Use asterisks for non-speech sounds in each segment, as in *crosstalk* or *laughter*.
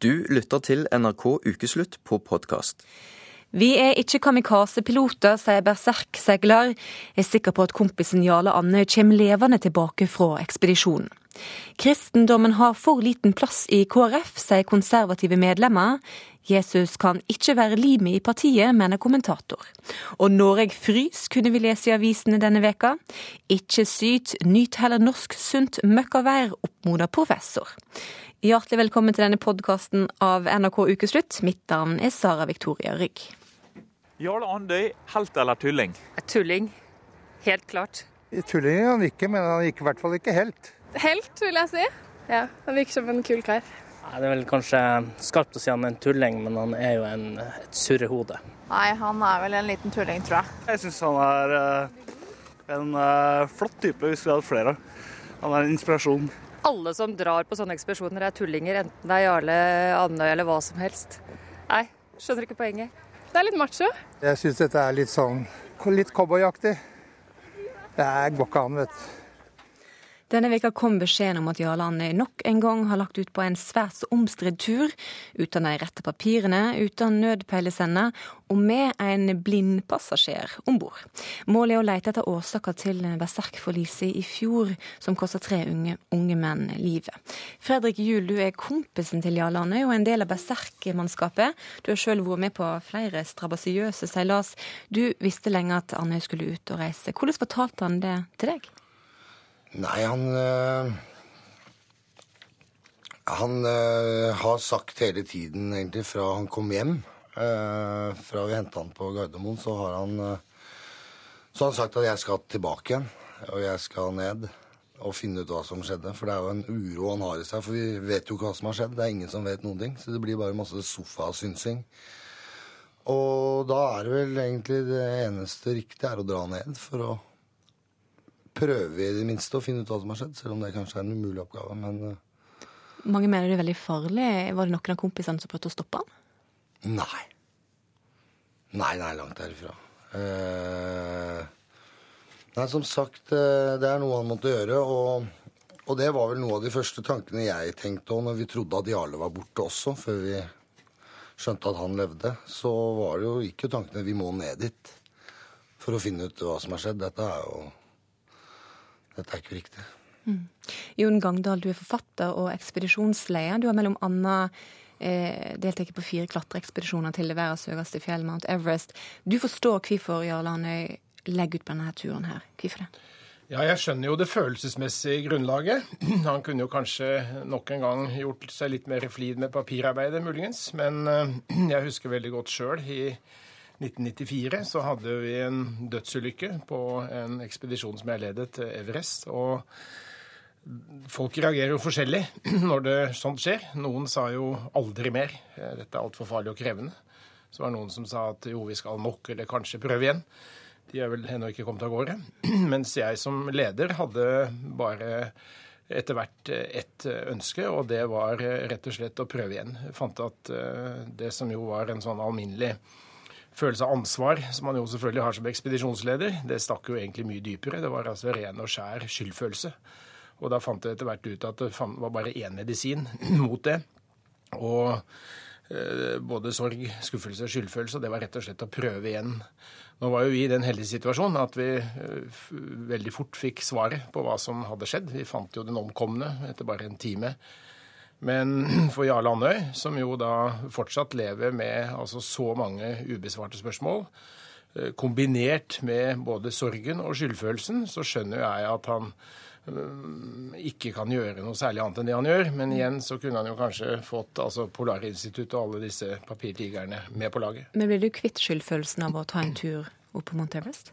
Du lytter til NRK Ukeslutt på podkast. Vi er ikke kamikaze-piloter, sier berserksegler. Jeg er sikker på at kompisen Jarle Anne kommer levende tilbake fra ekspedisjonen. Kristendommen har for liten plass i KrF, sier konservative medlemmer. Jesus kan ikke være limet i partiet, mener kommentator. Og Noreg frys, kunne vi lese i avisene denne veka. Ikke syt, nyt heller norsk sunt møkkavær, oppmoder professor. Hjertelig velkommen til denne podkasten av NRK Ukeslutt. Mitt navn er Sara Victoria Rygg. Jarle Andøy, helt eller tulling? Tulling. Helt klart. Tulling er han ikke, men han er i hvert fall ikke helt. Helt, vil jeg si. Ja, Han virker som en kul kar. Det er vel kanskje skarpt å si han er en tulling, men han er jo en, et surrehode. Nei, han er vel en liten tulling, tror jeg. Jeg syns han er uh, en uh, flott type vi skulle hatt flere av. Han er en inspirasjon alle som drar på sånne ekspedisjoner er tullinger, enten det er Jarle Andøy eller hva som helst. Nei, skjønner ikke poenget. Det er litt macho. Jeg syns dette er litt sånn litt cowboyaktig. Det går ikke an, vet du. Denne veka kom beskjeden om at Jarle Andøy nok en gang har lagt ut på en svært så omstridt tur, uten de rette papirene, uten nødpeilesender og med en blind passasjer om bord. Målet er å lete etter årsaker til berserkforliset i fjor, som kosta tre unge, unge, menn livet. Fredrik Juel, du er kompisen til Jarle Andøy og en del av berserkmannskapet. Du har sjøl vært med på flere strabasiøse seilas. Du visste lenge at Andøy skulle ut og reise. Hvordan fortalte han det til deg? Nei, han øh, Han øh, har sagt hele tiden, egentlig, fra han kom hjem øh, Fra vi henta han på Gardermoen, så har han Så har han sagt at jeg skal tilbake igjen. Og jeg skal ned og finne ut hva som skjedde. For det er jo en uro han har i seg. For vi vet jo ikke hva som har skjedd. Det er ingen som vet noen ting. Så det blir bare masse sofasynsing. Og da er det vel egentlig det eneste riktige er å dra ned for å prøve i det minste å finne ut hva som har skjedd, selv om det kanskje er en umulig oppgave. Men uh... Mange mener det er veldig farlig. Var det noen av kompisene som prøvde å stoppe han? Nei. Nei, nei, langt derifra. Uh... Nei, som sagt, uh, det er noe han måtte gjøre. Og, og, det var vel noe av de første tankene jeg tenkte òg når vi trodde at Jarle var borte også, før vi skjønte at han levde. Så var det jo, gikk jo tankene vi må ned dit for å finne ut hva som har skjedd. Dette er jo dette er ikke riktig. Mm. Jon Gangdal, du er forfatter og ekspedisjonsleder. Du har mellom annet eh, deltatt på fire klatreekspedisjoner til det verdens høyeste fjell, Mount Everest. Du forstår hvorfor Jarl Andøy legger ut på denne turen her. Hvorfor det? Ja, jeg skjønner jo det følelsesmessige grunnlaget. *clears throat* Han kunne jo kanskje nok en gang gjort seg litt mer flid med papirarbeidet, muligens. Men eh, *clears throat* jeg husker veldig godt sjøl i 1994 så hadde vi en dødsulykke på en ekspedisjon som jeg ledet, til Everest. og Folk reagerer jo forskjellig *clears throat* når det sånt skjer. Noen sa jo 'aldri mer', dette er altfor farlig og krevende. Så var det noen som sa at jo, vi skal nok, eller kanskje prøve igjen. De er vel ennå ikke kommet av gårde. *clears throat* Mens jeg som leder hadde bare etter hvert ett ønske, og det var rett og slett å prøve igjen. Jeg fant at eh, det som jo var en sånn alminnelig følelse av ansvar, som man jo selvfølgelig har som ekspedisjonsleder, det stakk jo egentlig mye dypere. Det var altså ren og skjær skyldfølelse. Og da fant jeg etter hvert ut at det var bare én medisin *clears throat* mot det. Og eh, både sorg, skuffelse og skyldfølelse, og det var rett og slett å prøve igjen. Nå var jo vi i den heldige situasjonen at vi eh, veldig fort fikk svaret på hva som hadde skjedd. Vi fant jo den omkomne etter bare en time. Men *clears throat* for Jarle Andøy, som jo da fortsatt lever med altså så mange ubesvarte spørsmål, eh, kombinert med både sorgen og skyldfølelsen, så skjønner jeg at han eh, ikke kan gjøre noe særlig annet enn det han gjør. Men igjen så kunne han jo kanskje fått altså Polarinstituttet og alle disse papirtigerne med på laget. Men blir du kvitt skyldfølelsen av å ta en tur opp på Mount Everest?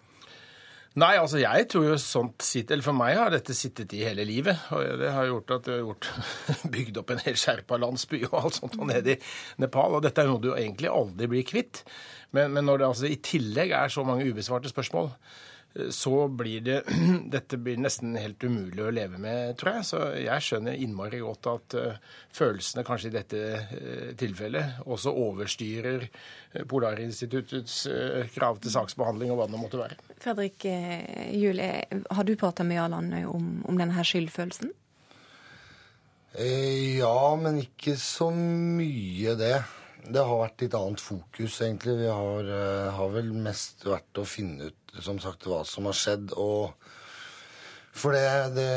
Nei, altså jeg tror jo sånt sitter Eller for meg har dette sittet i hele livet. Og det har gjort at jeg har gjort, *laughs* bygd opp en hel Sherpa-landsby og alt sånt og nede i Nepal. Og dette er noe du egentlig aldri blir kvitt. Men, men når det altså i tillegg er så mange ubesvarte spørsmål, så blir det *clears throat* Dette blir nesten helt umulig å leve med, tror jeg. Så jeg skjønner innmari godt at uh, følelsene kanskje i dette uh, tilfellet også overstyrer uh, Polarinstituttets krav til saksbehandling og hva det måtte være. Fredrik Juel, har du prata med Jarl Andøy om, om denne her skyldfølelsen? Eh, ja, men ikke så mye det. Det har vært litt annet fokus, egentlig. Vi har, eh, har vel mest vært å finne ut, som sagt, hva som har skjedd. og for det, det,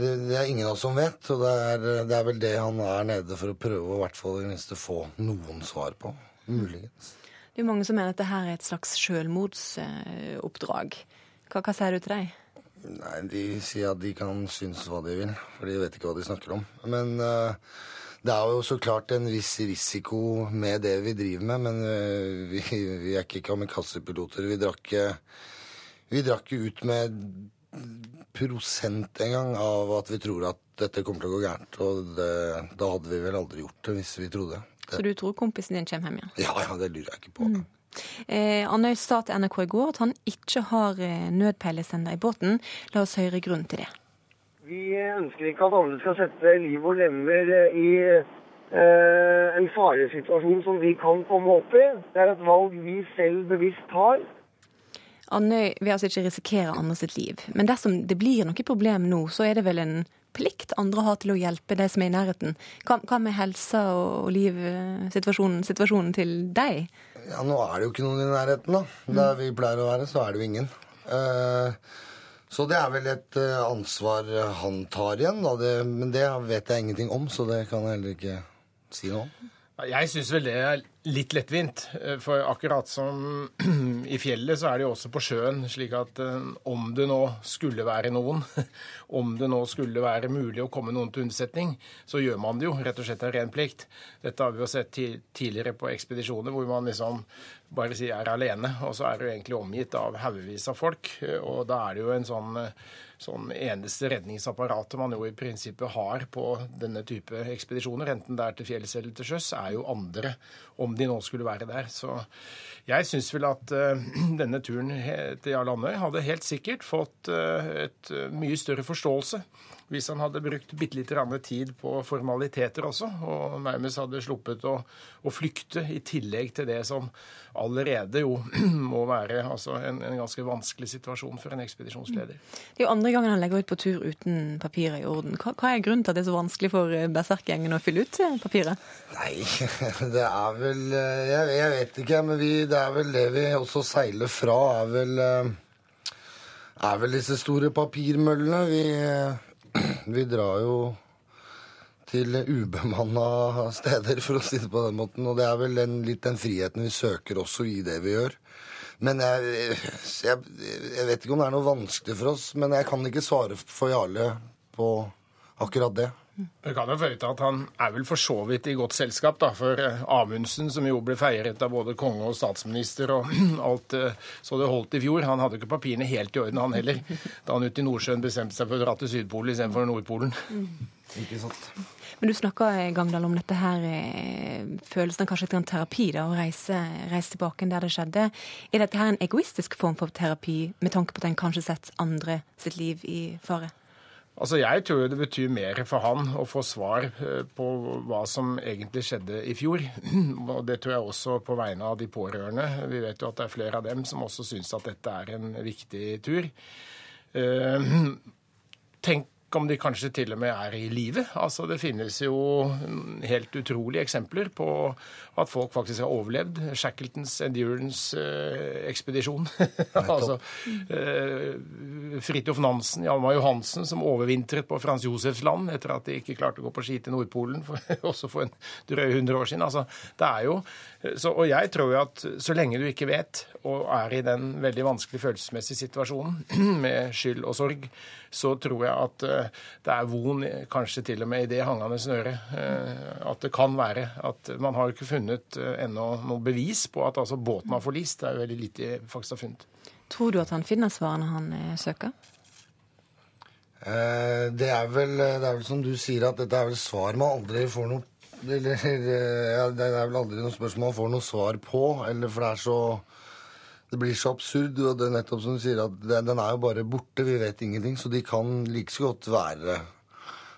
det, det, er ingen av oss som vet, og det er, det er, vel det han er nede for å prøve å i hvert fall i minste få noen svar på. Muligens. Det er mange som mener at det her er et slags selvmordsoppdrag. Hva, hva sier du til dem? Nei, De sier at de kan synes hva de vil, for de vet ikke hva de snakker om. Men uh, det er jo så klart en viss risiko med det vi driver med, men uh, vi, vi, er ikke kamikaze-piloter. Vi drakk vi drakk ut med prosent engang av at vi tror at dette kommer til å gå gærent. Og det, da hadde vi vel aldri gjort det hvis vi trodde. Det. Så du tror kompisen din kommer hjem igjen? Ja, ja, det lurer jeg ikke på. Mm. Eh, Andøy sa til NRK i går at han ikke har eh, nødpeilesender i båten. La oss høre grunnen til det. Vi ønsker ikke at andre skal sette liv og lemmer eh, i eh, en faresituasjon som vi kan komme opp i. Det er et valg vi selv bevisst tar. Andøy vil altså ikke risikere andre sitt liv. Men dersom det blir noe problem nå, så er det vel en plikt andre har til å hjelpe de som er i nærheten. Hva, hva med helsa og livssituasjonen situasjonen til deg? Ja, Nå er det jo ikke noen i nærheten, da. Der vi pleier å være, så er det jo ingen. Uh, så det er vel et uh, ansvar han tar igjen, da. Det, men det vet jeg ingenting om, så det kan jeg heller ikke si noe om. Jeg syns vel det er litt lettvint. Eh, for akkurat som *clears throat* i fjellet, så er det jo også på sjøen. Slik at eh, om det nå skulle være noen, *laughs* om det nå skulle være mulig å komme noen til unnsetning, så gjør man det jo rett og slett av ren plikt. Dette har vi jo sett tidligere på ekspedisjoner hvor man liksom bare si er alene, og så er du egentlig omgitt av haugevis av folk. Og da er det jo en sånn sånn eneste redningsapparatet man jo i prinsippet har på denne type ekspedisjoner, enten det er til fjells eller til sjøs, er jo andre, om de nå skulle være der. Så jeg syns vel at uh, *clears throat* denne turen til Jarl Andøy hadde helt sikkert fått uh, et uh, mye større forståelse hvis han hadde brukt bitte litt tid på formaliteter også, og nærmest hadde sluppet å, å, flykte, i tillegg til det som allerede jo *clears throat* må være altså en, en, ganske vanskelig situasjon for en ekspedisjonsleder. Det er jo andre gangen han legger ut på tur uten papirer i orden. Hva, hva er grunnen til at det er så vanskelig for eh, berserkgjengen å fylle ut eh, papiret? Nei, *laughs* det er vel eh, Jeg, jeg vet ikke, men vi, det er vel det vi også seiler fra, er vel er vel disse store papirmøllene. Vi vi drar jo til ubemanna steder, for å si det på den måten. Og det er vel den, litt den friheten vi søker også i det vi gjør. Men jeg, jeg, jeg, vet ikke om det er noe vanskelig for oss. Men jeg kan ikke svare for Jarle på akkurat det. Vi kan jo føye til at Han er vel for så vidt i godt selskap, da, for eh, Amundsen, som jo ble feiret av både konge og statsminister og *clears throat* alt eh, så det holdt i fjor, han hadde ikke papirene helt i orden, han heller, da han ute i Nordsjøen bestemte seg for å dra til Sydpolen istedenfor Nordpolen. Mm. Ikke sant. Men du snakka eh, Gangdal, om dette her følelsen av kanskje en terapi, da, å reise, reise tilbake der det skjedde. Er dette her en egoistisk form for terapi, med tanke på at en kanskje setter andre sitt liv i fare? Altså, Jeg tror det betyr mer for han å få svar eh, på hva som egentlig skjedde i fjor. *clears throat* Og Det tror jeg også på vegne av de pårørende. Vi vet jo at det er flere av dem som også syns at dette er en viktig tur. Eh, *clears throat* om de kanskje til og med er i live. Altså, det finnes jo helt utrolige eksempler på at folk faktisk har overlevd Shackletons Endurance-ekspedisjon. *laughs* altså, eh, Fridtjof Nansen, Hjalmar Johansen, som overvintret på Frans Josefs land etter at de ikke klarte å gå på ski til Nordpolen, for, *laughs* også for en drøye hundre år siden. Altså, det er jo, så, og jeg tror jo at så lenge du ikke vet, og er i den veldig vanskelige følelsesmessige situasjonen *clears throat* med skyld og sorg, så tror jeg at uh, det er von kanskje til og med i det hangende snøret. Uh, at det kan være at man har ikke funnet uh, ennå noe bevis på at altså, båten har forlist. Det er jo veldig lite faktisk har funnet. Tror du at han finner svarene han søker? Det er, vel, det er vel som du sier, at dette er vel svar man aldri får noe eller, *laughs* ja, Det er vel aldri noe spørsmål man får noe svar på. Eller for det er så det blir så absurd. og det er nettopp som du sier at Den er jo bare borte. Vi vet ingenting. Så de kan like så godt være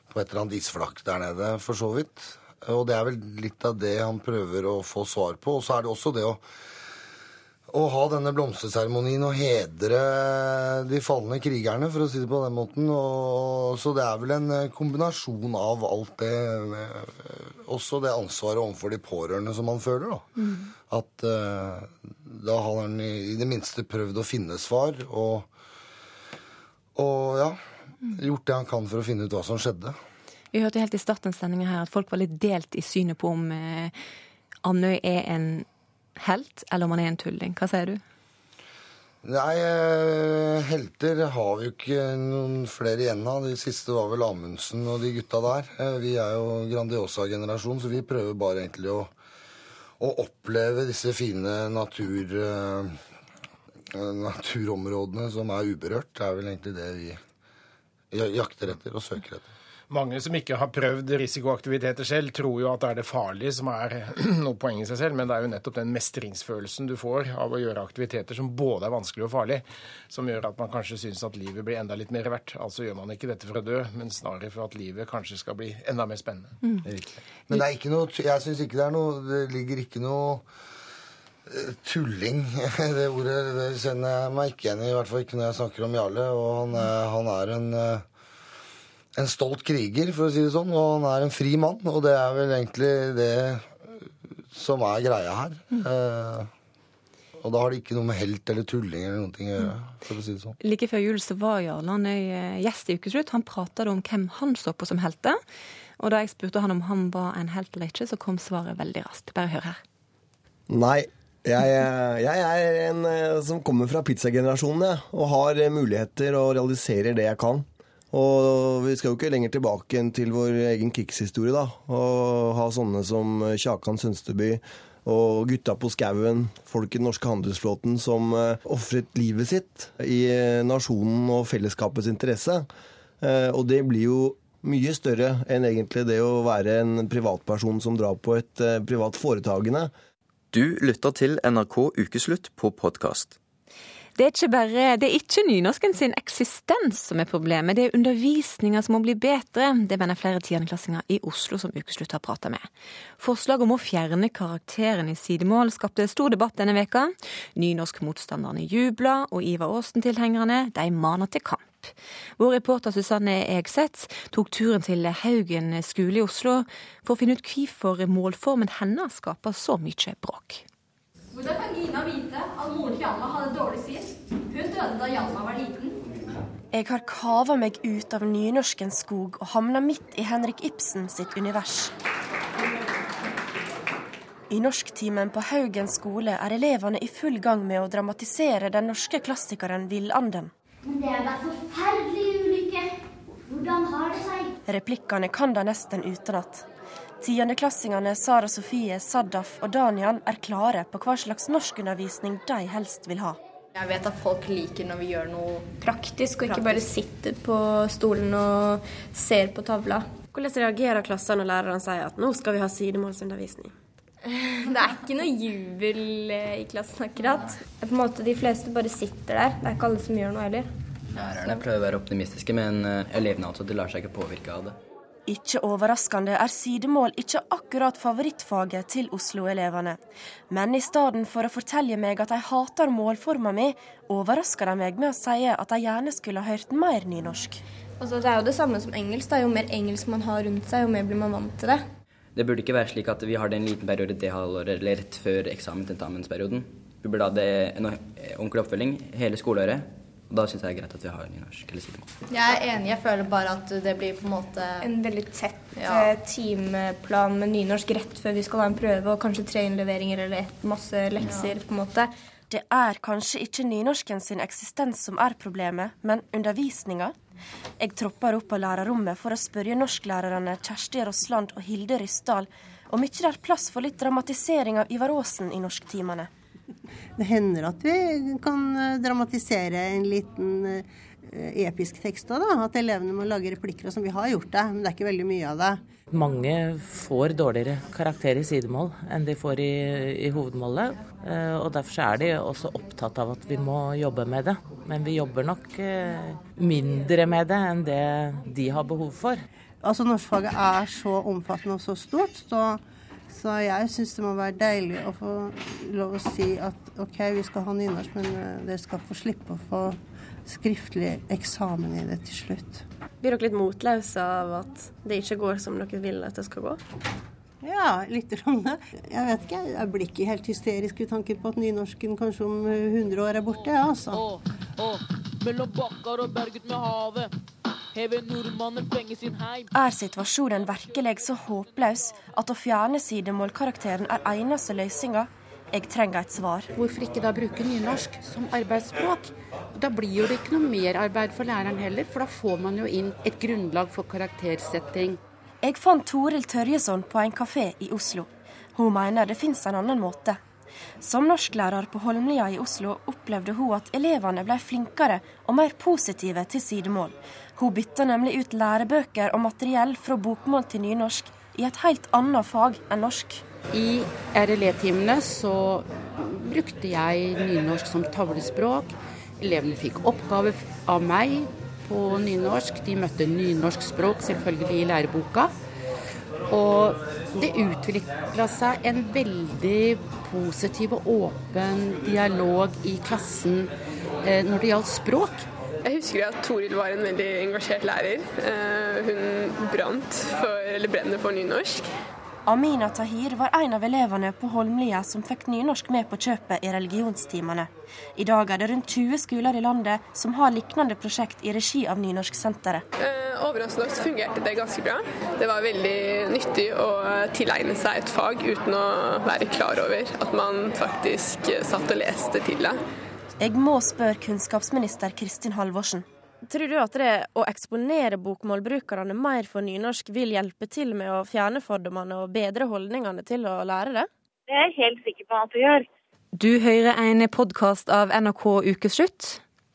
på et eller annet isflak der nede, for så vidt. Og det er vel litt av det han prøver å få svar på. Og så er det også det å å ha denne blomsterseremonien og hedre de falne krigerne, for å si det på den måten. Og, så det er vel en eh, kombinasjon av alt det eh, Også det ansvaret overfor de pårørende som man føler, da. Mm. At uh, da har han i, i det minste prøvd å finne svar, og, og ja Gjort det han kan for å finne ut hva som skjedde. Vi hørte helt i starten av sendinga her at folk var litt delt i synet på om eh, Andøy er en helt, eller om han er en tulling. Hva sier du? Nei, eh, helter har vi jo ikke noen flere igjen av. De siste var vel Amundsen og de gutta der. Eh, Vi er jo Grandiosa-generasjon, så vi prøver bare egentlig å, å oppleve disse fine natur, eh, naturområdene som er uberørt. Det er vel egentlig det vi jakter etter og søker etter. Mange som ikke har prøvd risikoaktiviteter selv, tror jo at det er det farlige som er *clears throat* noe poeng i seg selv, men det er jo nettopp den mestringsfølelsen du får av å gjøre aktiviteter som både er vanskelig og farlig, som gjør at man kanskje syns at livet blir enda litt mer verdt. Altså gjør man ikke dette for å dø, men snarere for at livet kanskje skal bli enda mer spennende. Men det er ikke noe, jeg syns ikke det er noe Det ligger ikke noe eh, tulling. *laughs* Det ordet det kjenner jeg meg ikke igjen i, i hvert fall ikke når jeg snakker om Jarle. Og han, er- han er en, eh, en stolt kriger, for å si det sånn, og han er en fri mann. Og det er vel egentlig det som er greia her. Eh, og da har det ikke noe med helt eller tulling eller noen ting å gjøre, for å si det sånn. Like før jul så var Jarl Andøy eh, gjest i Ukeslutt. Han prata om hvem han så på som helter. Og da jeg spurte han om han var en helt eller ikke, så kom svaret veldig raskt. Bare hør her. Nei, jeg, jeg er en eh, som kommer fra pizzagenerasjonen, jeg. Og har eh, muligheter og realiserer det jeg kan. Og vi skal jo ikke lenger tilbake enn til vår egen krigshistorie, da. Og ha sånne som eh, Kjakan Sønsteby og gutta på skauen, folk i den norske handelsflåten som uh, ofret livet sitt i eh, nasjonen og fellesskapets interesse. Eh, og det blir jo mye større enn egentlig det å være en privatperson som drar på et eh, privat foretagende. Du lytter til NRK Ukeslutt på podkast. Det er ikke bare, det er ikke nynorsken sin eksistens som er problemet, det er undervisninga som må bli bedre. Det mener flere tiendeklassinger i Oslo som Ukeslutt har prata med. Forslaget om å fjerne karakteren i sidemål skapte stor debatt denne veka. Nynorskmotstanderne jubla, og Ivar Aasen-tilhengerne de maner til kamp. Vår reporter Susanne Egseth tok turen til Haugen skole i Oslo for å finne ut hvorfor målformen hennes skaper så mye bråk. Hvordan kan Gina vite at moren til Anna hadde dårlig syn? Døde da Hjalmar var liten. Jeg har kava meg ut av nynorskens skog og hamna midt i Henrik Ibsen sitt univers. I norsktimen på Haugen skole er elevene i full gang med å dramatisere den norske klassikeren Villanden. Men det er da forferdelig ulykke. Hvordan har det seg? Replikkene kan de nesten utenat. Tiendeklassingene Sara Sofie, Saddaf og Danian er klare på hva slags norskundervisning de helst vil ha. Jeg vet at folk liker når vi gjør noe praktisk, og ikke bare sitter på stolen og ser på tavla. Hvordan reagerer klassen når lærerne sier at nå skal vi ha sidemålsundervisning? *laughs* Det er ikke noe jubel eh, i klassen akkurat. Det er på en måte De fleste bare sitter der. Det er ikke alle som gjør noe heller. Lærerne prøver å være optimistiske, men eh, elevene altså, de lar seg ikke påvirke av det. Ikke overraskende er sidemål ikke akkurat favorittfaget til Oslo-elevene. Men i stedet for å fortelle meg at de hater målforma mi, overrasker de meg med å si at de gjerne skulle ha hørt mer nynorsk. Altså, det er jo det samme som engelsk. Da. Jo mer engelsk man har rundt seg, jo mer blir man vant til det. Det burde ikke være slik at vi har det en liten periode det halvåret eller rett før eksamen-tentamensperioden. Vi burde ha det en ordentlig oppfølging hele skoleåret. Og da syns jeg det er greit at vi har nynorsk eller sidemål. Jeg er enig. Jeg føler bare at det blir på en måte En veldig tett Ja. eh, timeplan med nynorsk rett før vi skal ha en prøve, og kanskje tre innleveringer eller et, masse lekser, på en måte. Det er kanskje ikke nynorsken sin eksistens som er problemet, men undervisninga. Jeg tropper opp på lærerrommet for å spørre norsklærerne Kjersti Rossland og Hilde Ryssdal om ikke det er plass for litt dramatisering av Ivar Aasen i norsktimene. Det hender at vi kan eh, dramatisere en liten eh, episk tekst òg, da. At elevene må lage replikker og sånn. Vi har gjort det, men det er ikke veldig mye av det. Mange får dårligere karakter i sidemål enn de får i, i hovedmålet. eh, Og derfor så er de også opptatt av at vi må jobbe med det. Men vi jobber nok mindre med det enn det de har behov for. Altså Norskfaget er så omfattende og så stort, så Så jeg syns det må være deilig å få lov å si at OK, vi skal ha nynorsk, men eh, dere skal få slippe å få skriftlig eksamen i det til slutt. Blir dere litt motløse av at det ikke går som dere vil at det skal gå? Ja, litt. Sånn. Jeg vet ikke, jeg blir ikke helt hysterisk i tanken på at nynorsken kanskje om 100 år er borte, ja, altså. Å, å, mellom bakkar og berget med havet. Er situasjonen virkelig så håpløs at å fjerne sidemålkarakteren er eneste løsninga? Jeg trenger et svar. Hvorfor ikke da bruke nynorsk som arbeidsspråk? Da blir jo det ikke noe merarbeid for læreren heller, for da får man jo inn et grunnlag for karaktersetting. Jeg fant Toril Tørjesson på en kafé i Oslo. Hun mener det finnes en annen måte. Som norsklærer på Holmlia i Oslo opplevde hun at elevene ble flinkere og mer positive til sidemål. Hun bytta nemlig ut lærebøker og materiell fra bokmål til nynorsk i et helt annet fag enn norsk. I RLE-timene så brukte jeg nynorsk som tavlespråk. Elevene fikk oppgave av meg på nynorsk. De møtte nynorsk språk selvfølgelig i læreboka. Og det utvikla seg en veldig positiv og åpen dialog i klassen eh, når det gjaldt språk. Jeg husker at Toril var en veldig engasjert lærer. Eh, hun brant for, eller brenner for nynorsk. Amina Tahir var en av elevene på Holmlia som fikk nynorsk med på kjøpet i religionstimene. I dag er det rundt 20 skoler i landet som har lignende prosjekt i regi av Nynorsksenteret. Eh, overraskende nok fungerte det ganske bra. Det var veldig nyttig å tilegne seg et fag uten å være klar over at man faktisk satt og leste til det. Jeg må spørre kunnskapsminister Kristin Halvorsen. Tror du at det å eksponere bokmålbrukerne mer for nynorsk vil hjelpe til med å fjerne fordommene og bedre holdningene til å lære det? Det er jeg helt sikker på at det gjør. Du hører en podkast av NRK Ukeslutt.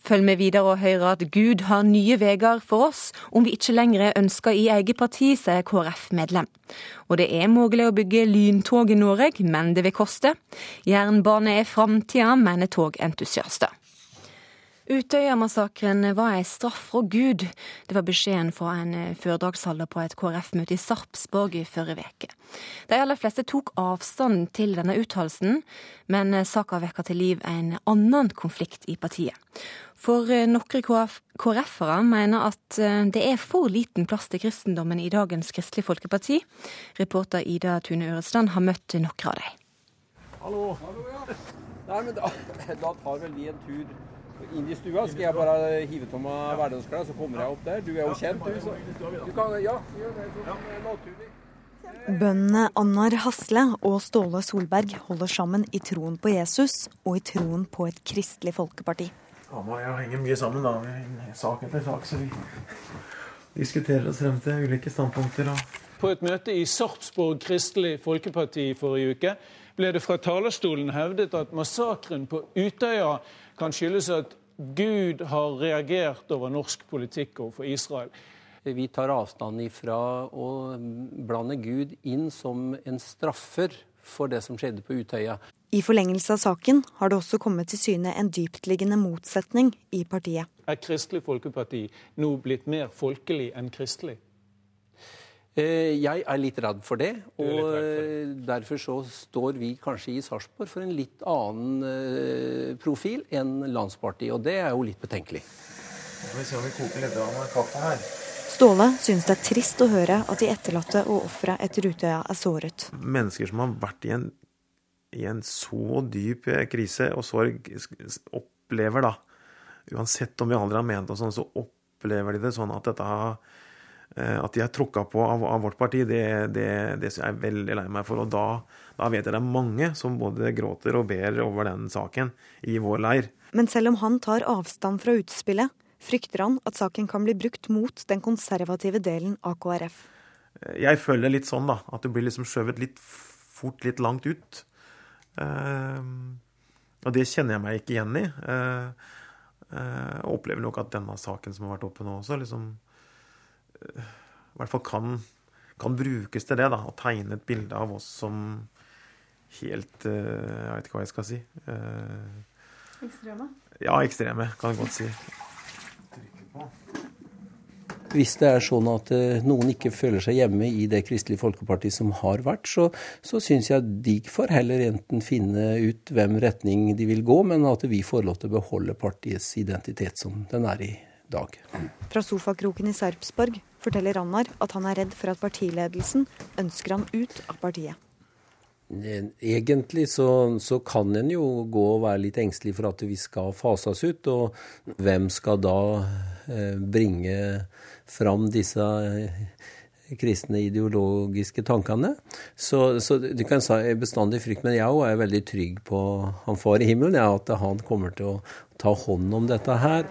Følg med videre og hør at Gud har nye veier for oss om vi ikke lenger ønsker i eget parti, sier KrF-medlem. Og det er mulig å bygge lyntog i Norge, men det vil koste. Jernbane er framtida, mener togentusiaster. Utøya-massakren var ei straff fra Gud. Det var beskjeden fra en foredragsholder på et KrF-møte i Sarpsborg i forrige uke. De aller fleste tok avstand til denne uttalelsen, men saka vekker til liv en annen konflikt i partiet. For noen KrF-ere mener at det er for liten plass til kristendommen i dagens Kristelig Folkeparti. Reporter Ida Tune Øresland har møtt noen av dem. Hallo. Nei, men da, *laughs* da tar vel vi en tur inn i stua. Skal jeg bare hive av meg hverdagsklær, så kommer jeg opp der. Du er jo kjent, du. Så du kan, ja, gjør det som naturlig. Bøndene Annar Hasle og Ståle Solberg holder sammen i troen på Jesus og i troen på et kristelig folkeparti. Hamar og jeg henger mye sammen, da. Sak etter sak, så vi diskuterer oss frem til ulike standpunkter. På et møte i Sarpsborg Kristelig Folkeparti forrige uke ble det fra talerstolen hevdet at massakren på Utøya kan skyldes at Gud har reagert over norsk politikk overfor Israel. Vi tar avstand ifra å blande Gud inn som en straffer for det som skjedde på Utøya. I forlengelse av saken har det også kommet til syne en dyptliggende motsetning i partiet. Er Kristelig Folkeparti nå blitt mer folkelig enn kristelig? Jeg er litt redd for det. Og derfor så står vi kanskje i Sarpsborg for en litt annen profil enn Landspartiet. Og det er jo litt betenkelig. Skal vi se om vi koker litt av kaffe her. Ståle synes det er trist å høre at de etterlatte og ofra etter Utøya er såret. Mennesker som har vært i en, i en så dyp krise og sorg, opplever da, uansett om vi aldri har ment det sånn, så opplever de det sånn at dette har at de er tråkka på av, av, vårt parti, det, det, det er jeg veldig lei meg for. Og da, da, vet jeg det er mange som både gråter og ber over den saken i vår leir. Men selv om han tar avstand fra utspillet, frykter han at saken kan bli brukt mot den konservative delen av KrF. Jeg føler litt sånn, da. At det blir liksom skjøvet litt fort litt langt ut. Uh, og det kjenner jeg meg ikke igjen i. Uh, uh, opplever nok at denne saken som har vært oppe nå også, liksom i hvert fall kan, kan, brukes til det. da, Å tegne et bilde av oss som helt Jeg vet ikke hva jeg skal si. Ekstreme? Ja, ekstreme, kan jeg godt si. hvis det er sånn at eh, noen ikke føler seg hjemme i det Kristelig Folkeparti som har vært, så, så syns jeg de får heller enten finne ut hvem retning de vil gå, men at vi får lov til å beholde partiets identitet som den er i dag. Fra sofakroken i Sarpsborg forteller Annar at han er redd for at partiledelsen ønsker han ut av partiet. Egentlig så, så, kan en jo gå og være litt engstelig for at vi skal fases ut. Og hvem skal da eh, bringe fram disse eh, kristne ideologiske tankene? Så, så du kan si bestandig frykt, men jeg òg er veldig trygg på han far i himmelen, ja, at han kommer til å ta hånd om dette her.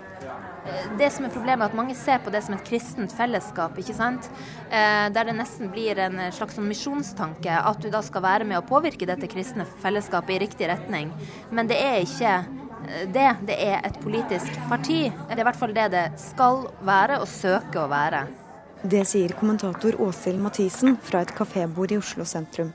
Det som er problemet, er at mange ser på det som et kristent fellesskap. ikke sant? Eh, der det nesten blir en slags sånn misjonstanke. At du da skal være med å påvirke dette kristne fellesskapet i riktig retning. Men det er ikke eh, det. Det er et politisk parti. Det er i hvert fall det det skal være og søke å være. Det sier kommentator Åshild Mathisen fra et kafébord i Oslo sentrum.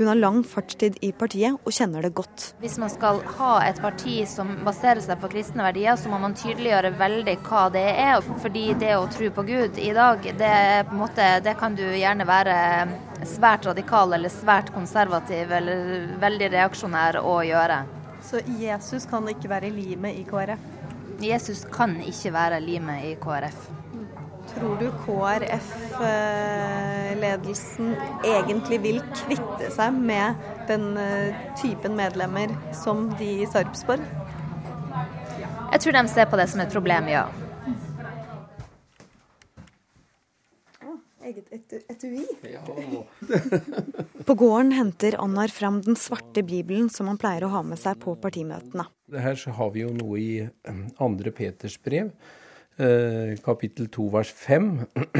Hun har lang fartstid i partiet og kjenner det godt. Hvis man skal ha et parti som baserer seg på kristne verdier, så må man tydeliggjøre veldig hva det er. Fordi det å tro på Gud i dag, det, måte, det kan du gjerne være svært radikal eller svært konservativ eller veldig reaksjonær å gjøre. Så Jesus kan ikke være limet i KrF? Jesus kan ikke være limet i KrF. Tror du KrF-ledelsen egentlig vil kvitte seg med den eh, typen medlemmer som de i Sarpsborg? Jeg tror de ser på det som et problem, ja. *laughs* På gården henter Annar fram den svarte bibelen som han pleier å ha med seg på partimøtene. Her så har vi jo noe i eh, andre Peters brev kapittel 2 vers 5.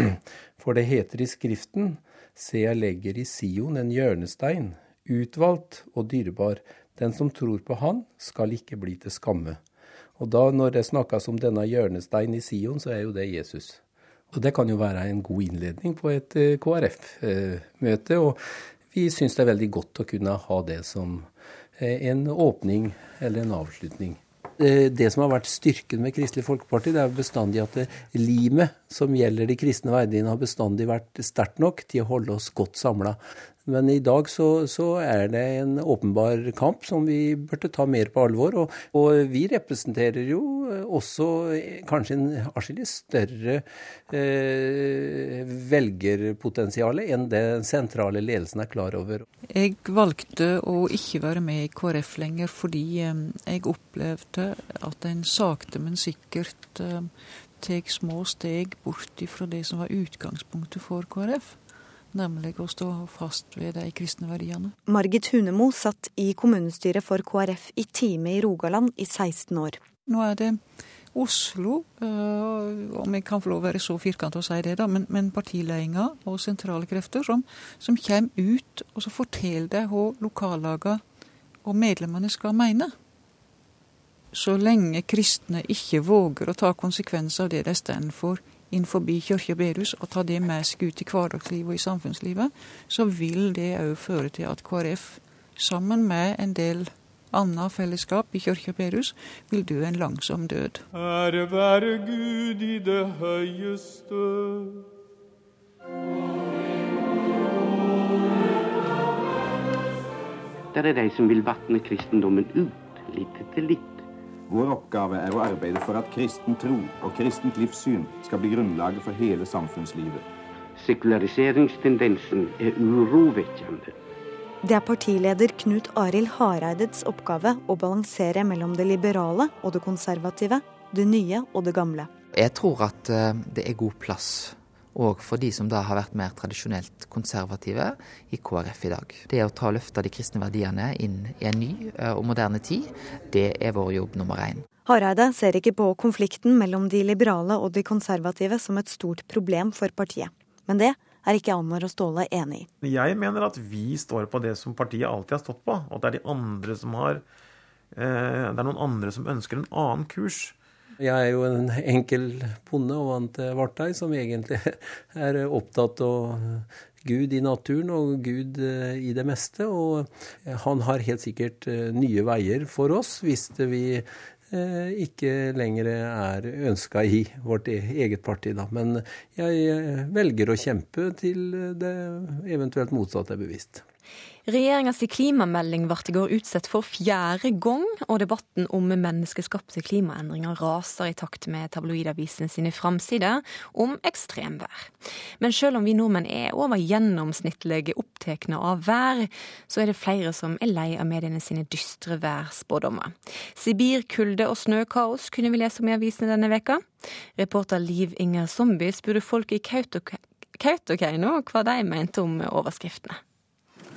*clears throat* For det heter i Skriften, se jeg legger i Sion en hjørnestein, utvalgt og dyrebar. Den som tror på Han, skal ikke bli til skamme. Og da, når det snakkes om denne hjørnestein i Sion, så er jo det Jesus. Og det kan jo være en god innledning på et eh, KrF-møte. Og vi syns det er veldig godt å kunne ha det som en åpning eller en avslutning. Eh, det som har vært styrken med Kristelig Folkeparti, det er bestandig at limet som gjelder de kristne verdiene, har bestandig vært sterkt nok til å holde oss godt samla. Men i dag så, så, er det en åpenbar kamp som vi burde ta mer på alvor. Og, og vi representerer jo også kanskje en atskillig større eh, velgerpotensial enn det sentrale ledelsen er klar over. Jeg valgte å ikke være med i KrF lenger fordi eh, jeg opplevde at en sakte, men sikkert eh, tar små steg bort fra det som var utgangspunktet for KrF nemlig å stå fast ved de kristne verdiene. Margit Hunemo satt i kommunestyret for KrF i Time i Rogaland i 16 år. Nå er det Oslo, øh, om jeg kan få lov å være så firkantet å si det, da, men, men partiledelsen og sentrale krefter som, som kommer ut og så forteller hva lokallagene og medlemmene skal mene. Så lenge kristne ikke våger å ta konsekvenser av det de står for innenfor kirke og bedehus og ta det med seg ut i hverdagslivet og i samfunnslivet, så vil det òg føre til at KrF, sammen med en del annet fellesskap i kirke og bedehus, vil dø en langsom død. Ære være Gud i det høyeste. Det er de som vil vatne kristendommen ut, litt etter litt. Vår oppgave er å arbeide for at kristen tro og kristent livssyn skal bli grunnlaget for hele samfunnslivet. Sekulariseringstendensen er urovekkende. Det er partileder Knut Arild Hareides oppgave å balansere mellom det liberale og det konservative, det nye og det gamle. Jeg tror at eh, det er god plass og for de som da har vært mer tradisjonelt konservative i KrF i dag. Det å ta og løfte de kristne verdiene inn i en ny og moderne tid, det er vår jobb nummer én. Hareide ser ikke på konflikten mellom de liberale og de konservative som et stort problem for partiet. Men det er ikke Annar og Ståle enig i. Jeg mener at vi står på det som partiet alltid har stått på, At det er de andre som har eh, Det er noen andre som ønsker en annen kurs. Jeg er jo en enkel bonde og vant til Vartei, som egentlig *laughs* er opptatt av Gud i naturen og Gud eh, i det meste. Og han har helt sikkert eh, nye veier for oss hvis vi eh, ikke lenger er ønska i vårt e-, eget parti. Da. Men jeg velger å kjempe til det eventuelt motsatte er bevisst. Regjeringas klimamelding ble i går utsatt for fjerde gang, og debatten om menneskeskapte klimaendringer raser i takt med tabloidavisen sine framsider om ekstremvær. Men selv om vi nordmenn er over gjennomsnittlig opptatt av vær, så er det flere som er lei av mediene sine dystre værspådommer. Sibirkulde og snøkaos kunne vi lese om i avisene denne veka. Reporter Liv Inger Zombie spurte folk i Kautokeino hva de mente om overskriftene.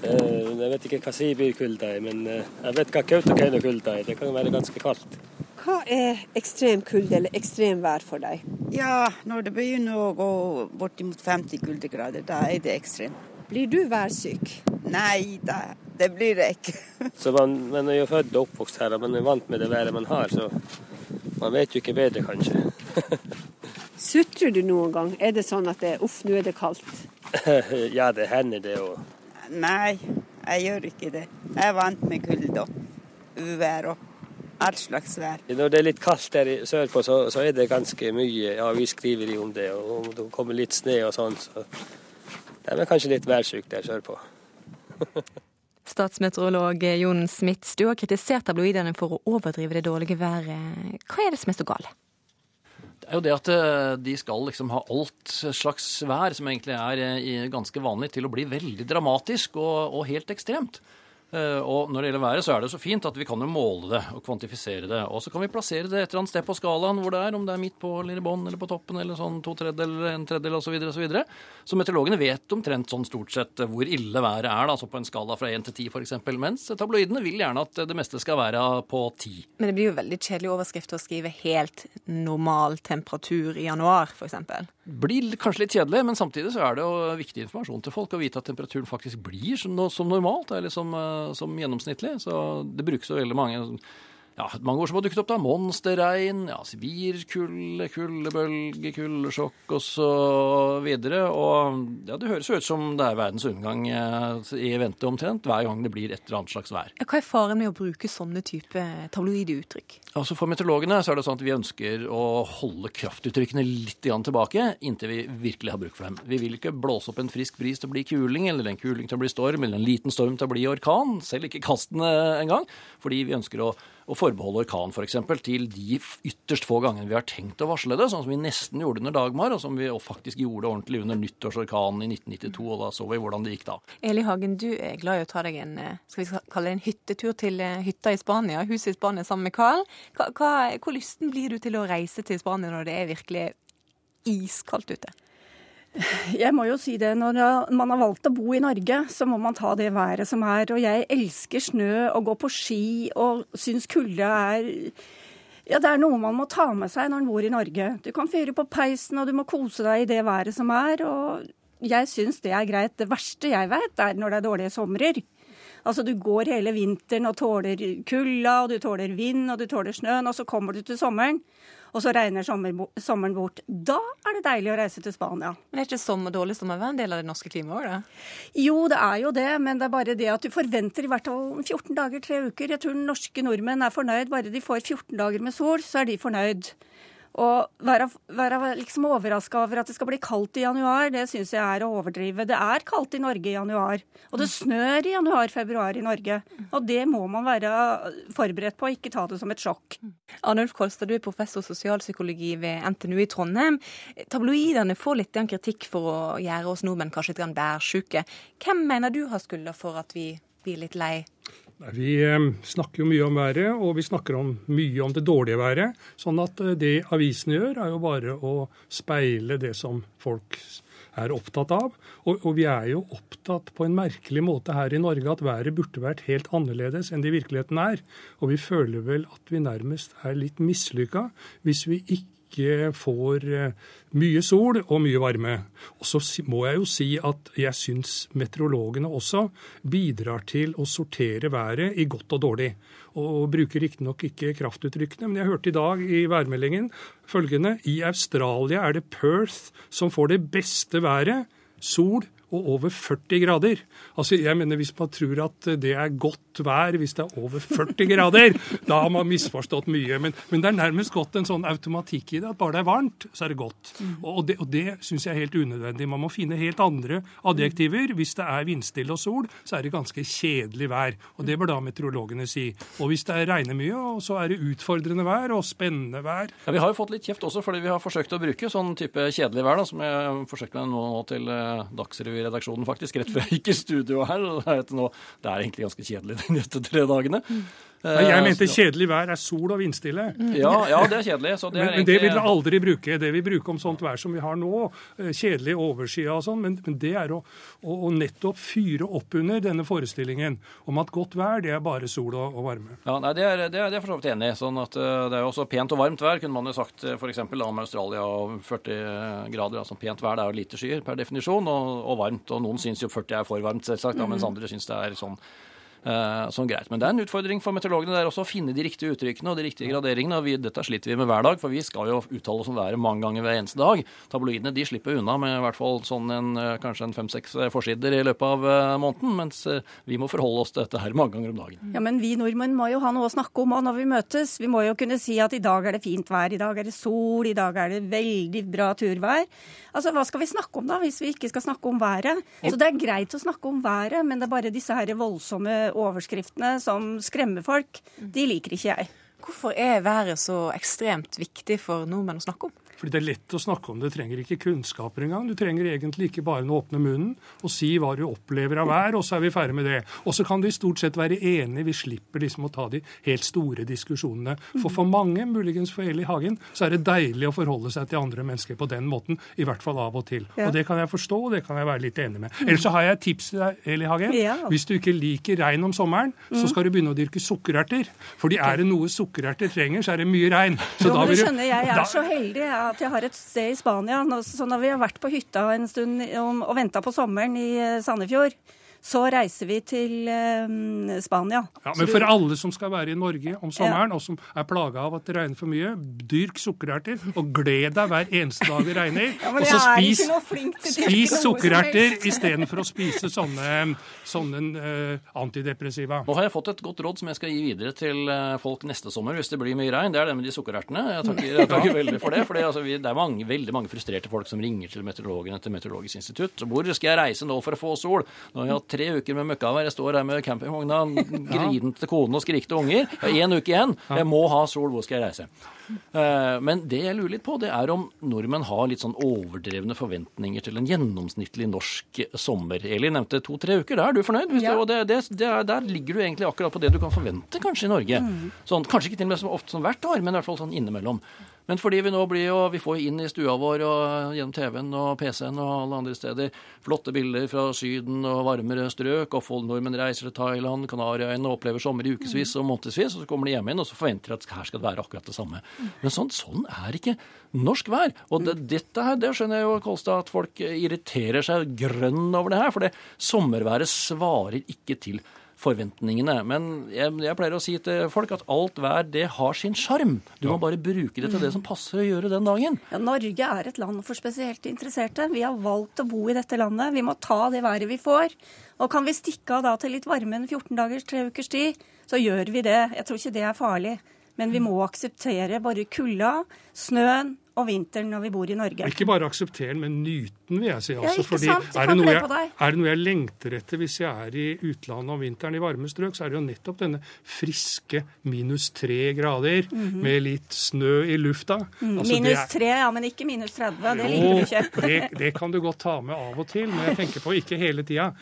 Eh, jeg vet ikke hva Sibirkulda er, men eh, jeg vet hva Kautokeino-kulda er. Det kan være ganske kaldt. Hva er ekstrem kulde eller ekstremvær for deg? Ja, Når det begynner å gå bortimot 50 kuldegrader, da er det ekstremt. Blir du værsyk? Nei da, det blir det ikke. *laughs* så man, man, er jo født og oppvokst her, og man er vant med det været man har, så man vet jo ikke bedre, kanskje. *laughs* Sutrer du noen gang? Er det sånn at det, uff, nå er det kaldt? *laughs* ja, det hender det òg. Nei, jeg gjør ikke det. Jeg er vant med kulde og uvær og all slags vær. Når det er litt kaldt der sørpå, så, så er det ganske mye Ja, vi skriver om det. Og om det kommer litt snø og sånn, så det er kanskje litt værsykt der sørpå. *laughs* Statsmeteorolog Jon Smits, du har kritisert tabloidene for å overdrive det dårlige været. Hva er det som er så galt? Er jo det at eh, de skal liksom ha alt slags vær, som egentlig er eh, ganske vanlig, til å bli veldig dramatisk og, og helt ekstremt. Eh, og når det gjelder været, så er det så fint at vi kan jo måle det og kvantifisere det. Og så kan vi plassere det et eller annet sted på skalaen hvor det er, om det er midt på eller i bånn eller på toppen eller sånn to tredjedel en tredjedel osv. Så, videre, så, så meteorologene vet omtrent sånn stort sett hvor ille været er, da, altså på en skala fra én til ti f.eks. Mens tabloidene vil gjerne at det meste skal være på ti. Men det blir jo veldig kjedelig overskrift å skrive 'helt normal temperatur i januar', f.eks. Blir kanskje litt kjedelig, men samtidig så er det jo viktig informasjon til folk å vite at temperaturen faktisk blir som, som normalt. eller som som gjennomsnittlig. Så det brukes jo veldig mange ja, mange ord som har dukket opp. da, Monsterregn, ja, sibirkulde, kuldebølge, kuldesjokk osv. Og, og ja, det høres jo ut som det er verdens undergang eh, i vente omtrent hver gang det blir et eller annet slags vær. Hva er faren med å bruke sånne type tabloide uttrykk? Altså For meteorologene så er det sånn at vi ønsker å holde kraftuttrykkene litt tilbake inntil vi virkelig har bruk for dem. Vi vil ikke blåse opp en frisk bris til å bli kuling, eller en kuling til å bli storm, eller en liten storm til å bli orkan. Selv ikke kastene engang. Fordi vi ønsker å å forbeholde orkan f.eks. til de ytterst få gangene vi har tenkt å varsle det, sånn som vi nesten gjorde under Dagmar, og som vi faktisk gjorde ordentlig under nyttårsorkanen i 1992, og da så vi hvordan det gikk da. Eli Hagen, du er glad i å ta deg en skal vi kalle det en hyttetur til eh, hytta i Spania, huset i Spania sammen med Carl. Hva, hva, hvor lysten blir du til å reise til Spania når det er virkelig iskaldt ute? *laughs* Jeg må jo si det, når man har valgt å bo i Norge, så må man ta det været som er. Og jeg elsker snø og gå på ski og syns kulde er ja, det er noe man må ta med seg når man bor i Norge. Du kan fyre på peisen, og du må kose deg i det været som er. Og jeg syns det er greit. Det verste jeg vet, er når det er dårlige somrer. Altså, du går hele vinteren og tåler kulda, og du tåler vind, og du tåler snøen, og så kommer du til sommeren og så regner sommeren bort. Da er det deilig å reise til Spania. Men er ikke sommer dårlig sommervær en del av det norske klimaet Jo, det er jo det, men det er bare det at du forventer i hvert fall 14 dager, tre uker. Jeg tror norske nordmenn er fornøyd. Bare de får 14 dager med sol, så er de fornøyd. Å være, være liksom overraska over at det skal bli kaldt i januar, det syns jeg er å overdrive. Det er kaldt i Norge i januar. Og det snør i januar-februar i Norge. Og det må man være forberedt på, ikke ta det som et sjokk. Arnulf Kolstad, du er professor sosialpsykologi ved NTNU i Trondheim. Tabloidene får litt kritikk for å gjøre oss nordmenn kanskje litt værsjuke. Hvem mener du har skylda for at vi blir litt lei? Vi eh, snakker jo mye om været, og vi snakker om, mye om det dårlige været. Sånn at eh, det avisene gjør, er jo bare å speile det som folk er opptatt av. Og, og, vi er jo opptatt på en merkelig måte her i Norge at været burde vært helt annerledes enn det i virkeligheten er. Og vi føler vel at vi nærmest er litt mislykka hvis vi ikke ikke får eh, mye sol og mye varme. Og så må jeg jo si at jeg syns meteorologene også bidrar til å sortere været i godt og dårlig. Og bruker riktignok ikke kraftuttrykkene, men jeg hørte i dag i værmeldingen følgende I Australia er det Perth som får det beste været. Sol og over 40 grader. Altså, jeg mener Hvis man tror at det er godt vær hvis det er over 40 grader, *laughs* da har man misforstått mye. Men, men, det er nærmest gått en sånn automatikk i det, at bare det er varmt, så er det godt. Mm. Og det, og det syns jeg er helt unødvendig. Man må finne helt andre adjektiver. Hvis det er vindstille og sol, så er det ganske kjedelig vær. Og det bør da meteorologene si. Og hvis det regner mye, så er det utfordrende vær og spennende vær. Ja, Vi har jo fått litt kjeft også fordi vi har forsøkt å bruke sånn type kjedelig vær, da, som jeg forsøkte med nå til Dagsrevy-redaksjonen, faktisk, rett før jeg gikk i studio her. Det er egentlig ganske kjedelig de neste tre dagene. Nei, jeg mente kjedelig vær er sol og vindstille. Ja, ja det er kjedelig. Det er men, men, det vil vi aldri bruke. Det vi bruker om sånt vær som vi har nå, eh, kjedelig overskya og sånn, men, men, det er å, å, å, nettopp fyre opp under denne forestillingen om at godt vær, det er bare sol og, og varme. Ja, nei, Det er, det er, jeg for så vidt enig i. Sånn at uh, det er jo også pent og varmt vær, kunne man jo sagt f.eks. om Australia og 40 grader. altså Pent vær det er jo lite skyer per definisjon, og, og varmt. Og noen syns jo 40 er for varmt, selvsagt, mm. mens andre syns det er sånn Uh, sånn greit. Men det er en utfordring for meteorologene der også å finne de riktige uttrykkene og de riktige graderingene. og vi, Dette sliter vi med hver dag, for vi skal jo uttale oss om været mange ganger hver eneste dag. Tabloidene de slipper unna med i hvert fall sånn en, eh, kanskje en fem-seks eh, forsider i løpet av måneden, mens vi må forholde oss til dette her mange ganger om dagen. Ja, Men vi nordmenn må jo ha noe å snakke om når vi møtes. Vi må jo kunne si at i dag er det fint vær, i dag er det sol, i dag er det veldig bra turvær. Altså, Hva skal vi snakke om da, hvis vi ikke skal snakke om været? Så Det er greit å snakke om været, men det er bare disse her voldsomme overskriftene som skremmer folk, de liker ikke jeg. Hvorfor er været så ekstremt viktig for nordmenn å snakke om? Fordi det er lett å snakke om det. Du trenger ikke kunnskaper engang. Du trenger egentlig ikke bare å åpne munnen og si hva du opplever av vær, og så er vi ferdig med det. Og så kan de stort sett være enige. Vi slipper liksom å ta de helt store diskusjonene. For for mange, muligens for Eli Hagen, så er det deilig å forholde seg til andre mennesker på den måten. I hvert fall av og til. Ja. Og det kan jeg forstå, og det kan jeg være litt enig med. Ellers så har jeg et tips til deg, Eli Hagen. Ja. Hvis du ikke liker regn om sommeren, så skal du begynne å dyrke sukkererter. Fordi er det noe sukkererter trenger, så er det mye regn. Så jo, da vil du skjønner, jeg er så heldig at jeg har et sted i Spania. Så når vi har vært på hytta en stund og venta på sommeren i eh, Sandefjord, så reiser vi til eh, Spania. Ja, Men for alle som skal være i Norge om sommeren, ja. og som er plaga av at det regner for mye, dyrk sukkererter og gled deg hver eneste dag det regner. *laughs* Ja, og så spis, spis sukkererter istedenfor å spise sånne, sånne uh, antidepressiva. Nå har jeg fått et godt råd som jeg skal gi videre til uh, folk neste sommer hvis det blir mye regn. Det er det med de sukkerertene. Jeg takker, jeg *laughs* takker veldig for det. For det, altså, det er mange, veldig mange frustrerte folk som ringer til meteorologene til Meteorologisk institutt. Hvor skal jeg reise nå for å få sol? Nå har jeg hatt tre uker med møkkavær. Jeg står her med campingvogna, *laughs* griden til kone og skrikte unger. Én uke igjen. Jeg må ha sol. Hvor skal jeg reise? Eh, men det jeg lurer litt på, det er om nordmenn har litt sånn overdrevne forventninger til en gjennomsnittlig norsk sommer. Eli nevnte to-tre uker. Da er du fornøyd? Ja. Det, det, det, der ligger du egentlig akkurat på det du kan forvente kanskje i Norge. Mm. Sånn, kanskje ikke til og med så ofte som hvert år, men i hvert fall sånn innimellom. Men fordi vi nå blir jo, vi får inn i stua vår og gjennom TV-en og PC-en og alle andre steder flotte bilder fra Syden og varmere strøk, og nordmenn reiser til Thailand, Kanariøyene og opplever sommer i ukevis og månedsvis, og så kommer de hjem igjen og så forventer de at her skal det være akkurat det samme. Men sånn, sånn er ikke norsk vær. Og det, dette her, det skjønner jeg jo, Kolstad, at folk irriterer seg grønn over det her, for det sommerværet svarer ikke til forventningene. Men jeg, jeg, pleier å si til folk at alt vær det har sin sjarm. Du ja. må bare bruke det til det som passer å gjøre den dagen. Ja, Norge er et land for spesielt interesserte. Vi har valgt å bo i dette landet. Vi må ta det været vi får. Og kan vi stikke av da til litt varme en 14 dagers, tre ukers tid, så gjør vi det. Jeg tror ikke det er farlig. Men vi må akseptere bare kulda, snøen, og vinteren når vi bor i Norge. Ikke bare akseptere den, men nyte den, vil jeg si. Altså, ja, fordi er det, jeg, er det, noe jeg, lengter etter hvis jeg er i utlandet om vinteren i varme strøk, så er det jo nettopp denne friske minus tre grader mm -hmm. med litt snø i lufta. Mm, altså, minus tre, ja, men ikke minus 30. Det liker du ikke. det, det, kan du godt ta med av og til, men jeg tenker på ikke hele tida.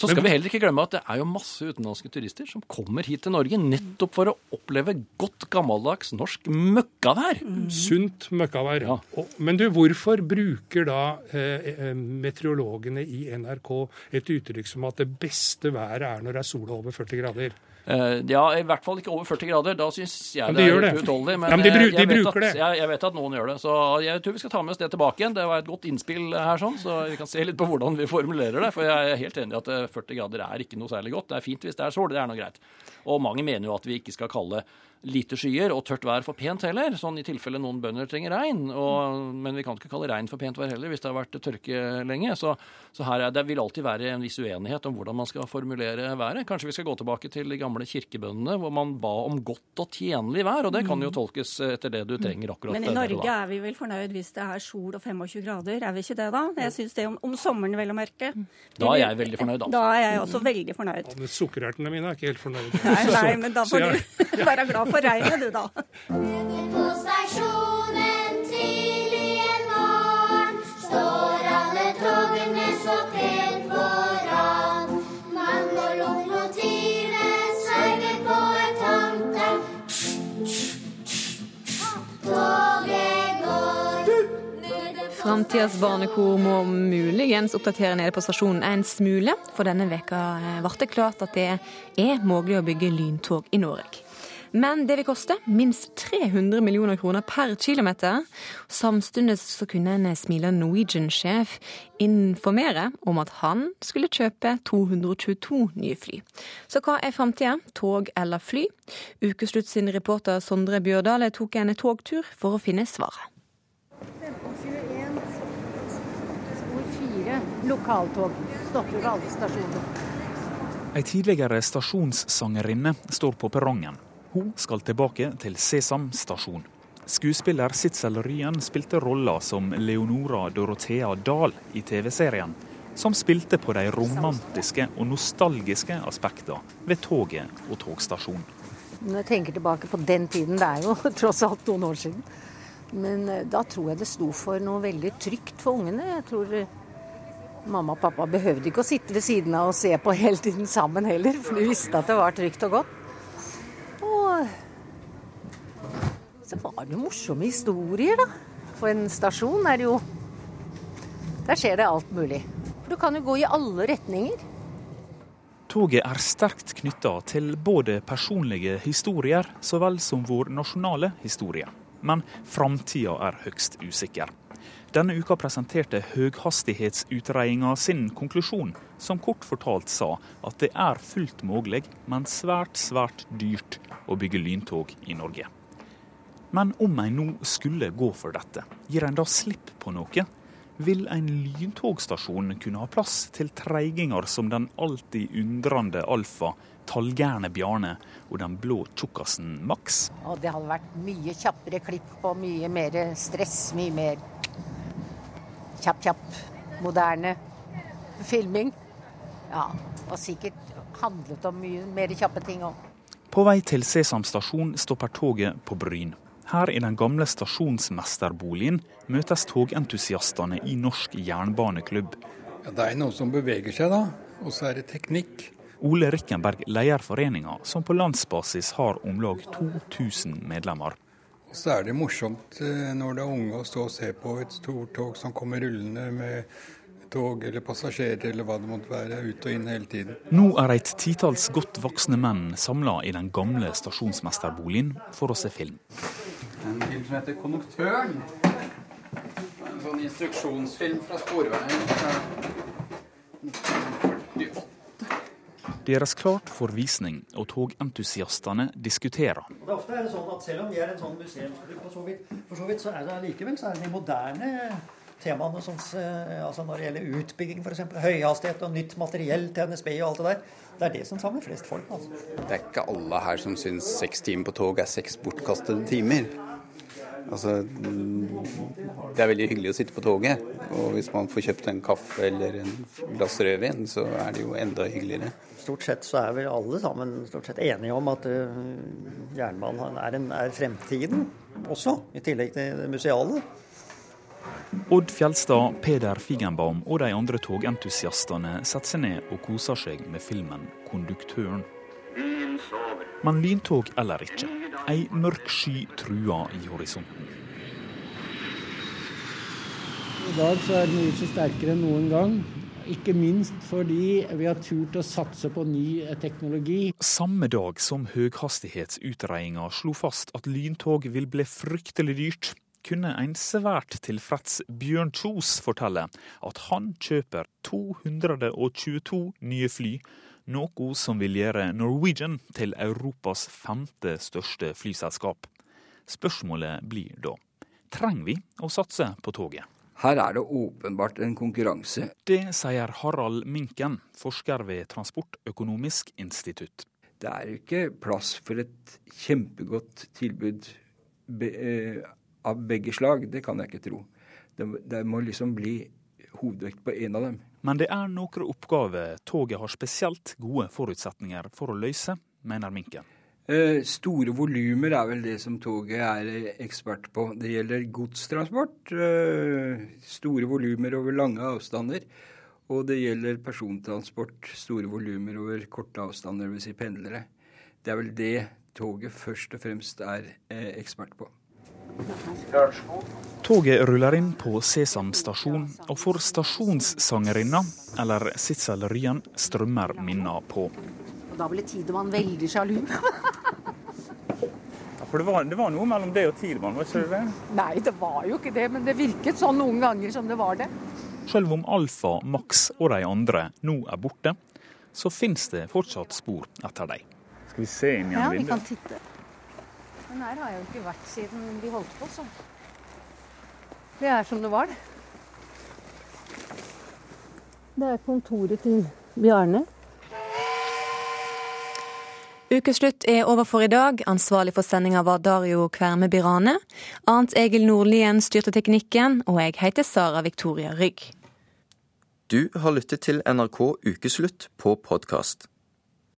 Så skal vi heller ikke glemme at det er jo masse utenlandske turister som kommer hit til Norge nettopp for å oppleve godt gammeldags norsk møkkavær. Mm. Sunt møkkavær var. Ja. Men du, hvorfor bruker da eh, eh meteorologene i NRK et uttrykk som at det beste været er når det er sola over 40 grader? Uh, ja, i hvert fall ikke over 40 grader. Da syns jeg det er litt utholdelig. Men, ja, men de, bru de bruker at, det. Jeg, jeg, vet at noen gjør det. Så jeg tror vi skal ta med oss det tilbake igjen. Det var et godt innspill her, sånn, så vi kan se litt på hvordan vi formulerer det. For jeg er helt enig i at 40 eh, grader er ikke noe særlig godt. Det er fint hvis det er sol, det er noe greit. Og mange mener jo at vi ikke skal kalle lite skyer og tørt vær for pent heller, sånn i tilfelle noen bønder trenger regn. Og, men vi kan ikke kalle regn for pent vær heller hvis det har vært tørke lenge. Så, så her er, det vil alltid være en viss uenighet om hvordan man skal formulere været. Kanskje vi skal gå tilbake til de gamle kirkebøndene hvor man ba om godt og tjenlig vær. Og det kan jo tolkes etter det du trenger akkurat Men i Norge er vi vel fornøyd hvis det er sol og 25 grader, er vi ikke det da? Jeg syns det om, om sommeren, vel å merke. Da er jeg veldig fornøyd, altså. Da er jeg også veldig fornøyd. Ja, men Sukkerertene mine er ikke helt fornøyd. Nei, nei, *laughs* men da får du *laughs* være glad for regnet, du, da. På stasjonen tidlig en morgen står alle togene så pent på rad. Mange og lokomotivet sveiver på et håndtak. Toget går. Framtidas barnekor må muligens oppdatere nede på stasjonen en smule, for denne veka eh, ble det klart at det er mulig å bygge lyntog i Norge. Men det vil koste minst 300 millioner kroner per kilometer. Samtidig så kunne en smilende Norwegian-sjef informere om at han skulle kjøpe 222 nye fly. Så hva er framtida, tog eller fly? Ukeslutt sin reporter Sondre Bjørdal tok en togtur for å finne svaret. 1521 spor 4 lokaltog stopper ved alle stasjoner. Ei tidligere stasjonssangerinne står på perrongen. Hun skal tilbake til Sesam stasjon. Skuespiller Sitzel Ryen spilte rolla som Leonora Dorothea Dahl i TV-serien, som spilte på de romantiske og nostalgiske aspektene ved toget og togstasjonen. Når jeg tenker tilbake på den tiden, det er jo *laughs* tross alt noen år siden, men eh, da tror jeg det sto for noe veldig trygt for ungene. Jeg tror eh, mamma og pappa behøvde ikke å sitte ved siden av og se på hele tiden sammen heller, for de visste at det var trygt og godt. Så var det jo morsomme historier, da. For en stasjon er det jo Der skjer det alt mulig. For du kan jo gå i alle retninger. Toget er sterkt knytta til både personlige historier så vel som vår nasjonale historie. Men framtida er høgst usikker. Denne uka presenterte høghastighetsutredninga sin konklusjon, som kort fortalt sa at det er fullt mulig, men svært, svært dyrt å bygge lyntog i Norge. Men om en nå skulle gå for dette, gir en da slipp på noe? Vil en lyntogstasjon kunne ha plass til treiginger som den alltid undrende Alfa, tallgærne Bjarne og den blå tjukkasen Max? Og det hadde vært mye kjappere klipp og mye mer stress. Mye mer kjapp, kjapp, moderne filming. Ja, og sikkert handlet om mye mer kjappe ting òg. På vei til Sesam stasjon stopper toget på Bryn. Her i den gamle stasjonsmesterboligen møtes togentusiastene i Norsk jernbaneklubb. Ja, det er noe som beveger seg, da. Og så er det teknikk. Ole Rikkenberg leder foreninga, som på landsbasis har om lag 2000 medlemmer. Og så er det morsomt eh, når det er unge å stå og se på et stort tog som kommer rullende med tog eller passasjerer eller hva det måtte være, ut og inn hele tiden. Nå er et titalls godt voksne menn samla i den gamle stasjonsmesterboligen for å se film. En film som heter 'Konduktøren'. En sånn instruksjonsfilm fra Sporveien fra 1948. Det gjøres klart for visning, og togentusiastene diskuterer. Og det ofte er det sånn at Selv om vi er en sånn museumsklubb, for så vidt, for så, vidt, så er det allikevel så er det de moderne temaene som, eh, altså når det gjelder utbygging, f.eks. Høyhastighet og nytt materiell til NSB og alt det der. Det er det som samler flest folk. altså. Det er ikke alle her som syns seks timer på tog er seks bortkastede timer. Altså, mm, det er veldig hyggelig å sitte på toget. Og hvis man får kjøpt en kaffe eller en glass rødvin, så er det jo enda hyggeligere. Stort sett så er vi alle sammen stort sett enige om at uh, jernbanen er, en, er fremtiden også, i tillegg til det museale. Odd Fjelstad, Peder Figenbaum og de andre togentusiastene setter seg ned og koser seg med filmen 'Konduktøren'. Men lyntog eller ikke, ei mørk sky trua i horisonten. I dag så er Norwegian sterkere enn noen gang. Ikke minst fordi vi har turt å satse på ny eh, teknologi. Samme dag som høghastighetsutredninga slo fast at lyntog vil bli fryktelig dyrt, kunne en svært tilfreds Bjørn Kjos fortelle at han kjøper 222 nye fly, noe som vil gjøre Norwegian til Europas femte største flyselskap. Spørsmålet blir da trenger vi å satse på toget. Her er det åpenbart en konkurranse. Det sier Harald Minken, forsker ved Transportøkonomisk institutt. Det er jo ikke plass for et kjempegodt tilbud eh, av begge slag. Det kan jeg ikke tro. Det, det må liksom bli hovedvekt på én av dem. Men det er noen oppgaver toget har spesielt gode forutsetninger for å løse, mener Minken. Eh, store volumer er vel det som toget er ekspert på. Det gjelder godstransport. Eh, store volumer over lange avstander. Og det gjelder persontransport. Store volumer over korte avstander, dvs. Si pendlere. Det er vel det toget først og fremst er eh, ekspert på. Toget ruller inn på Sesam stasjon, og for stasjonssangerinna, eller Sitzel Ryen, strømmer minna på. Og da ble Tidemann veldig sjalu. *laughs* For det var, det var, noe mellom det og Tidemann, var ikke det? Nei, det var jo ikke det, men det virket sånn noen ganger som det var det. Selv om Alfa, Max og de andre nå er borte, så finnes det fortsatt spor etter dem. Skal vi se inn Ja, vi kan titte. Men her har jeg jo ikke vært siden vi holdt på, så. Det er som det var, det. Det er kontoret til Bjarne. Ukeslutt er over for i dag. Ansvarlig for sendinga var Dario Kverme Birane. Arnt Egil Nordlien styrte teknikken, og jeg heter Sara Victoria Rygg. Du har lyttet til NRK Ukeslutt på podkast.